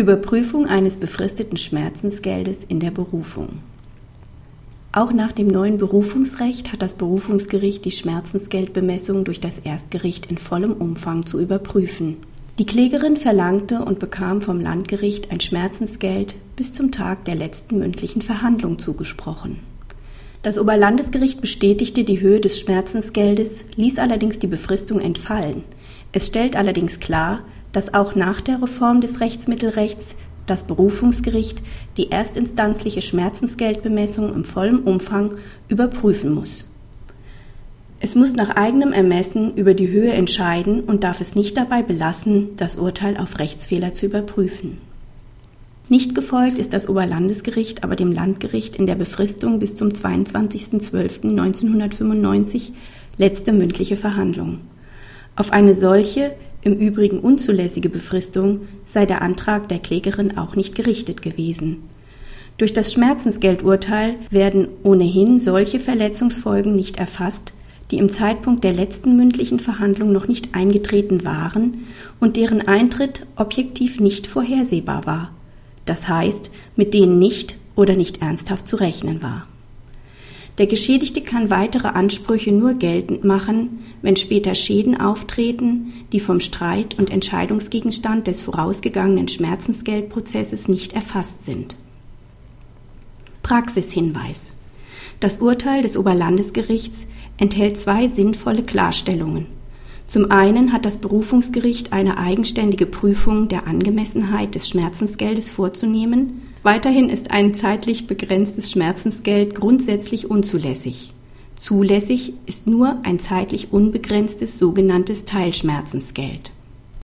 Überprüfung eines befristeten Schmerzensgeldes in der Berufung. Auch nach dem neuen Berufungsrecht hat das Berufungsgericht die Schmerzensgeldbemessung durch das Erstgericht in vollem Umfang zu überprüfen. Die Klägerin verlangte und bekam vom Landgericht ein Schmerzensgeld bis zum Tag der letzten mündlichen Verhandlung zugesprochen. Das Oberlandesgericht bestätigte die Höhe des Schmerzensgeldes, ließ allerdings die Befristung entfallen. Es stellt allerdings klar, dass auch nach der Reform des Rechtsmittelrechts das Berufungsgericht die erstinstanzliche Schmerzensgeldbemessung im vollen Umfang überprüfen muss. Es muss nach eigenem Ermessen über die Höhe entscheiden und darf es nicht dabei belassen, das Urteil auf Rechtsfehler zu überprüfen. Nicht gefolgt ist das Oberlandesgericht aber dem Landgericht in der Befristung bis zum 22.12.1995 letzte mündliche Verhandlung. Auf eine solche im Übrigen unzulässige Befristung sei der Antrag der Klägerin auch nicht gerichtet gewesen. Durch das Schmerzensgeldurteil werden ohnehin solche Verletzungsfolgen nicht erfasst, die im Zeitpunkt der letzten mündlichen Verhandlung noch nicht eingetreten waren und deren Eintritt objektiv nicht vorhersehbar war, das heißt, mit denen nicht oder nicht ernsthaft zu rechnen war. Der Geschädigte kann weitere Ansprüche nur geltend machen, wenn später Schäden auftreten, die vom Streit und Entscheidungsgegenstand des vorausgegangenen Schmerzensgeldprozesses nicht erfasst sind. Praxishinweis. Das Urteil des Oberlandesgerichts enthält zwei sinnvolle Klarstellungen. Zum einen hat das Berufungsgericht eine eigenständige Prüfung der Angemessenheit des Schmerzensgeldes vorzunehmen Weiterhin ist ein zeitlich begrenztes Schmerzensgeld grundsätzlich unzulässig. Zulässig ist nur ein zeitlich unbegrenztes sogenanntes Teilschmerzensgeld.